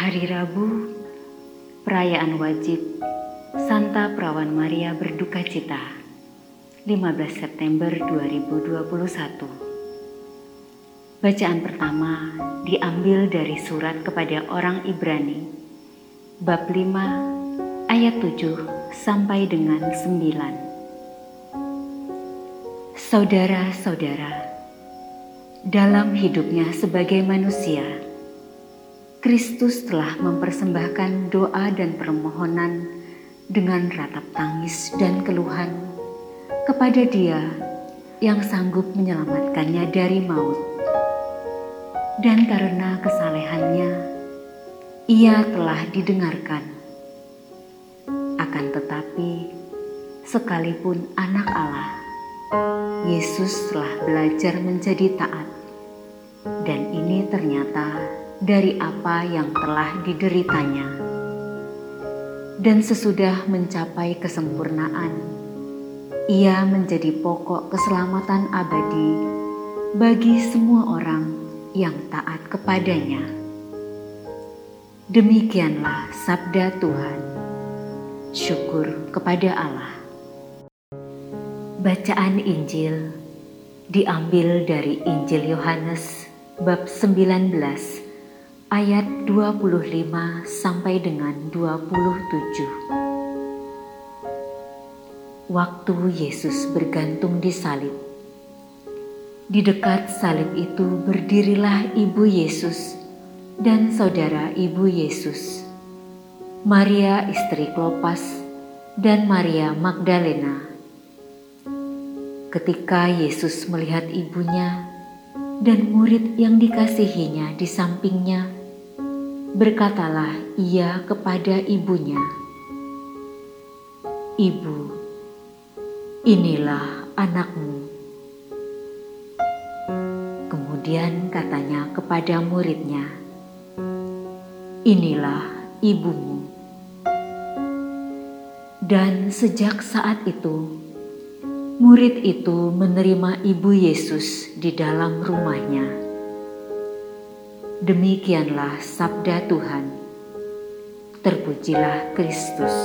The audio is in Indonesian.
Hari Rabu, perayaan wajib Santa Perawan Maria berduka cita, 15 September 2021. Bacaan pertama diambil dari surat kepada orang Ibrani, bab 5 ayat 7 sampai dengan 9. Saudara-saudara, dalam hidupnya sebagai manusia, Kristus telah mempersembahkan doa dan permohonan dengan ratap tangis dan keluhan kepada Dia yang sanggup menyelamatkannya dari maut. Dan karena kesalehannya, ia telah didengarkan. Akan tetapi, sekalipun anak Allah, Yesus telah belajar menjadi taat, dan ini ternyata dari apa yang telah dideritanya. Dan sesudah mencapai kesempurnaan, ia menjadi pokok keselamatan abadi bagi semua orang yang taat kepadanya. Demikianlah sabda Tuhan. Syukur kepada Allah. Bacaan Injil diambil dari Injil Yohanes bab 19 ayat 25 sampai dengan 27. Waktu Yesus bergantung di salib. Di dekat salib itu berdirilah ibu Yesus dan saudara ibu Yesus, Maria istri Klopas dan Maria Magdalena. Ketika Yesus melihat ibunya dan murid yang dikasihinya di sampingnya, Berkatalah ia kepada ibunya, "Ibu, inilah anakmu." Kemudian katanya kepada muridnya, "Inilah ibumu." Dan sejak saat itu, murid itu menerima ibu Yesus di dalam rumahnya. Demikianlah sabda Tuhan. Terpujilah Kristus.